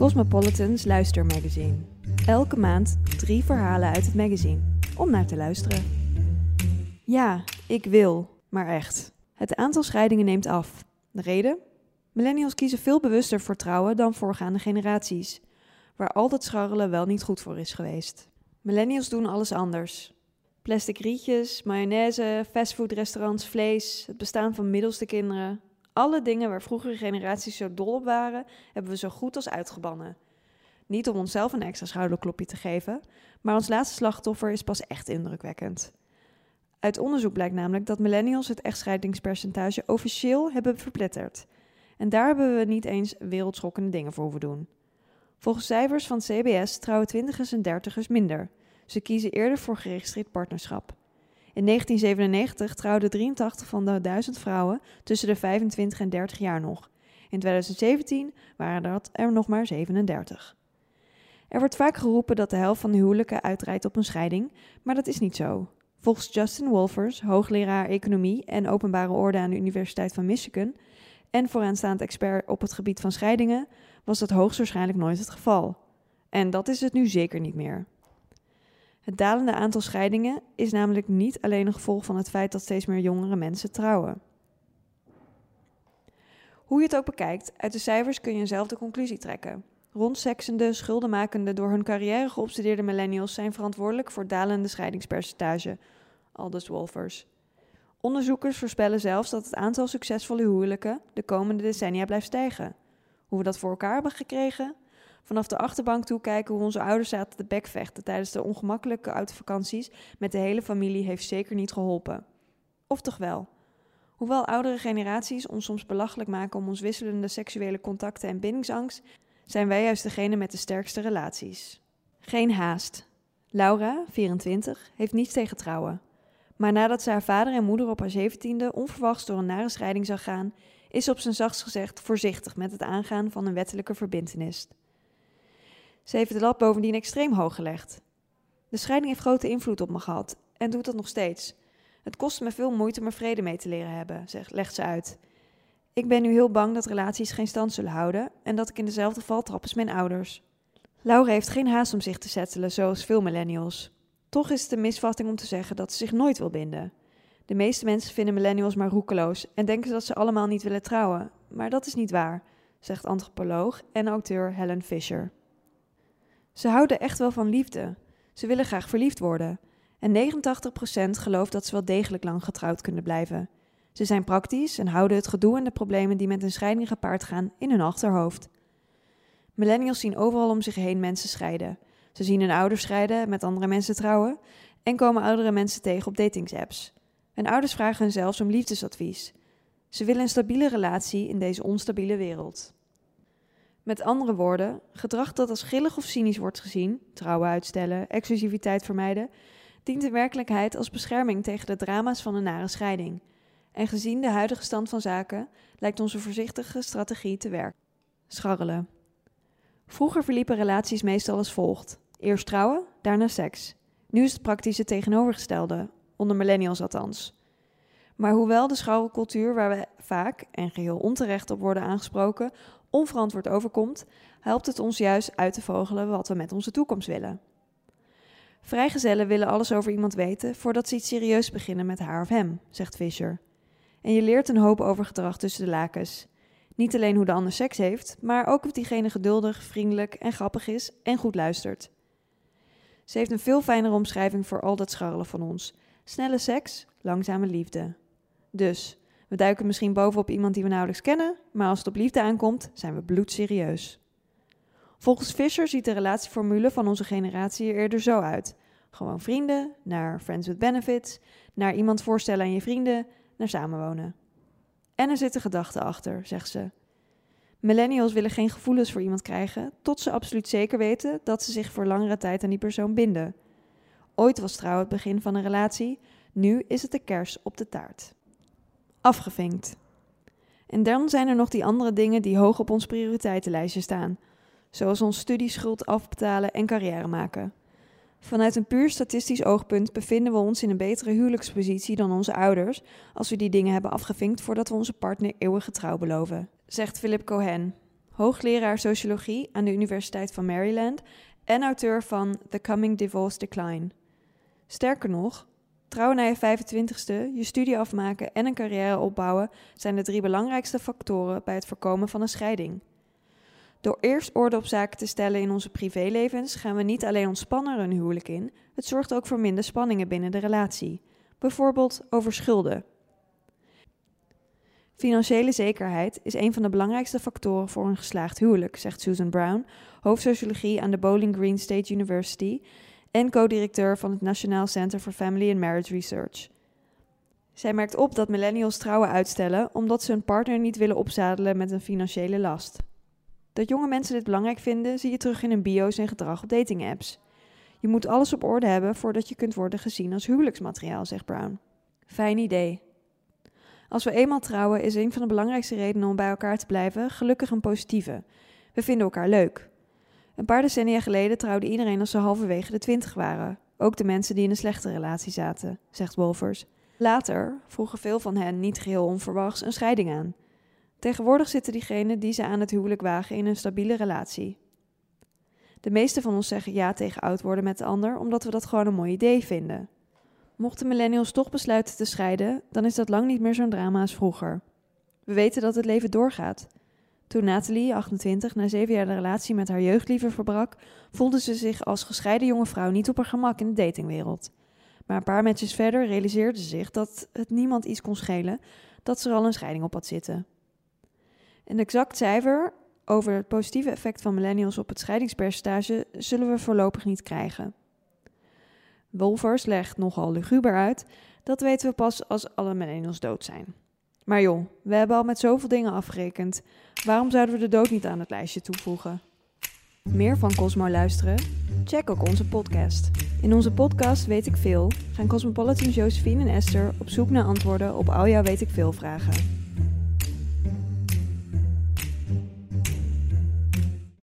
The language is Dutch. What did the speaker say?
Cosmopolitan's luistermagazine. Elke maand drie verhalen uit het magazine om naar te luisteren. Ja, ik wil, maar echt. Het aantal scheidingen neemt af. De reden? Millennials kiezen veel bewuster voor trouwen dan voorgaande generaties, waar al dat scharrelen wel niet goed voor is geweest. Millennials doen alles anders. Plastic rietjes, mayonaise, fastfoodrestaurants, vlees, het bestaan van middelste kinderen. Alle dingen waar vroegere generaties zo dol op waren, hebben we zo goed als uitgebannen. Niet om onszelf een extra schouderklopje te geven, maar ons laatste slachtoffer is pas echt indrukwekkend. Uit onderzoek blijkt namelijk dat millennials het echtscheidingspercentage officieel hebben verpletterd. En daar hebben we niet eens wereldschokkende dingen voor hoeven doen. Volgens cijfers van CBS trouwen twintigers en dertigers minder. Ze kiezen eerder voor geregistreerd partnerschap. In 1997 trouwden 83 van de 1000 vrouwen tussen de 25 en 30 jaar nog. In 2017 waren dat er nog maar 37. Er wordt vaak geroepen dat de helft van de huwelijken uitrijdt op een scheiding, maar dat is niet zo. Volgens Justin Wolfers, hoogleraar economie en openbare orde aan de Universiteit van Michigan en vooraanstaand expert op het gebied van scheidingen, was dat hoogstwaarschijnlijk nooit het geval. En dat is het nu zeker niet meer. Het dalende aantal scheidingen is namelijk niet alleen een gevolg van het feit dat steeds meer jongere mensen trouwen. Hoe je het ook bekijkt, uit de cijfers kun je eenzelfde conclusie trekken. Rondseksende, schuldenmakende, door hun carrière geobsedeerde millennials zijn verantwoordelijk voor dalende scheidingspercentage, aldus Wolfers. Onderzoekers voorspellen zelfs dat het aantal succesvolle huwelijken de komende decennia blijft stijgen. Hoe we dat voor elkaar hebben gekregen? Vanaf de achterbank toe kijken hoe onze ouders zaten te bekvechten tijdens de ongemakkelijke autovakanties met de hele familie heeft zeker niet geholpen. Of toch wel? Hoewel oudere generaties ons soms belachelijk maken om ons wisselende seksuele contacten en bindingsangst, zijn wij juist degene met de sterkste relaties. Geen haast. Laura, 24, heeft niets tegen trouwen. Maar nadat ze haar vader en moeder op haar zeventiende onverwachts door een nare scheiding zag gaan, is ze op zijn zachtst gezegd voorzichtig met het aangaan van een wettelijke verbintenis. Ze heeft de lat bovendien extreem hoog gelegd. De scheiding heeft grote invloed op me gehad en doet dat nog steeds. Het kost me veel moeite om er vrede mee te leren hebben, zegt, legt ze uit. Ik ben nu heel bang dat relaties geen stand zullen houden en dat ik in dezelfde val trap als mijn ouders. Laura heeft geen haast om zich te settelen, zoals veel millennials. Toch is het een misvatting om te zeggen dat ze zich nooit wil binden. De meeste mensen vinden millennials maar roekeloos en denken dat ze allemaal niet willen trouwen. Maar dat is niet waar, zegt antropoloog en auteur Helen Fisher. Ze houden echt wel van liefde. Ze willen graag verliefd worden. En 89% gelooft dat ze wel degelijk lang getrouwd kunnen blijven. Ze zijn praktisch en houden het gedoe en de problemen die met een scheiding gepaard gaan in hun achterhoofd. Millennials zien overal om zich heen mensen scheiden. Ze zien hun ouders scheiden, met andere mensen trouwen en komen oudere mensen tegen op datingsapps. Hun ouders vragen hen zelfs om liefdesadvies. Ze willen een stabiele relatie in deze onstabiele wereld. Met andere woorden, gedrag dat als grillig of cynisch wordt gezien, trouwen uitstellen, exclusiviteit vermijden, dient in werkelijkheid als bescherming tegen de drama's van een nare scheiding. En gezien de huidige stand van zaken lijkt onze voorzichtige strategie te werken. Scharrelen. Vroeger verliepen relaties meestal als volgt: eerst trouwen, daarna seks. Nu is het praktisch het tegenovergestelde, onder millennials althans. Maar hoewel de scharrelcultuur, waar we vaak en geheel onterecht op worden aangesproken, onverantwoord overkomt, helpt het ons juist uit te vogelen wat we met onze toekomst willen. Vrijgezellen willen alles over iemand weten voordat ze iets serieus beginnen met haar of hem, zegt Fisher. En je leert een hoop over gedrag tussen de lakens. Niet alleen hoe de ander seks heeft, maar ook of diegene geduldig, vriendelijk en grappig is en goed luistert. Ze heeft een veel fijnere omschrijving voor al dat scharrelen van ons. Snelle seks, langzame liefde. Dus, we duiken misschien bovenop iemand die we nauwelijks kennen, maar als het op liefde aankomt, zijn we bloedserieus. Volgens Fisher ziet de relatieformule van onze generatie er eerder zo uit. Gewoon vrienden, naar friends with benefits, naar iemand voorstellen aan je vrienden, naar samenwonen. En er zitten gedachten achter, zegt ze. Millennials willen geen gevoelens voor iemand krijgen, tot ze absoluut zeker weten dat ze zich voor langere tijd aan die persoon binden. Ooit was trouw het begin van een relatie, nu is het de kers op de taart. Afgevinkt. En dan zijn er nog die andere dingen die hoog op ons prioriteitenlijstje staan, zoals ons studieschuld afbetalen en carrière maken. Vanuit een puur statistisch oogpunt bevinden we ons in een betere huwelijkspositie dan onze ouders als we die dingen hebben afgevinkt voordat we onze partner eeuwige trouw beloven, zegt Philip Cohen, hoogleraar sociologie aan de Universiteit van Maryland en auteur van The Coming Divorce Decline. Sterker nog, trouwen na je 25ste, je studie afmaken en een carrière opbouwen zijn de drie belangrijkste factoren bij het voorkomen van een scheiding. Door eerst orde op zaken te stellen in onze privélevens gaan we niet alleen ontspannen een huwelijk in, het zorgt ook voor minder spanningen binnen de relatie. Bijvoorbeeld over schulden. Financiële zekerheid is een van de belangrijkste factoren voor een geslaagd huwelijk, zegt Susan Brown, hoofdsociologie aan de Bowling Green State University en co-directeur van het Nationaal Center for Family and Marriage Research. Zij merkt op dat millennials trouwen uitstellen omdat ze hun partner niet willen opzadelen met een financiële last. Dat jonge mensen dit belangrijk vinden, zie je terug in hun bio's en gedrag op datingapps. Je moet alles op orde hebben voordat je kunt worden gezien als huwelijksmateriaal, zegt Brown. Fijn idee. Als we eenmaal trouwen, is een van de belangrijkste redenen om bij elkaar te blijven gelukkig en positieve. We vinden elkaar leuk. Een paar decennia geleden trouwde iedereen als ze halverwege de twintig waren. Ook de mensen die in een slechte relatie zaten, zegt Wolfers. Later vroegen veel van hen niet geheel onverwachts een scheiding aan. Tegenwoordig zitten diegenen die ze aan het huwelijk wagen in een stabiele relatie. De meeste van ons zeggen ja tegen oud worden met de ander omdat we dat gewoon een mooi idee vinden. Mochten millennials toch besluiten te scheiden, dan is dat lang niet meer zo'n drama als vroeger. We weten dat het leven doorgaat. Toen Nathalie, 28, na zeven jaar de relatie met haar jeugdliefde verbrak, voelde ze zich als gescheiden jonge vrouw niet op haar gemak in de datingwereld. Maar een paar matches verder realiseerde ze zich dat het niemand iets kon schelen dat ze er al een scheiding op had zitten. Een exact cijfer over het positieve effect van millennials op het scheidingspercentage zullen we voorlopig niet krijgen. Wolfers legt nogal luguber uit, dat weten we pas als alle millennials dood zijn. Maar joh, we hebben al met zoveel dingen afgerekend. Waarom zouden we de dood niet aan het lijstje toevoegen? Meer van Cosmo luisteren? Check ook onze podcast. In onze podcast Weet ik Veel gaan Cosmopolitan Josephine en Esther op zoek naar antwoorden op al jouw Weet ik Veel vragen.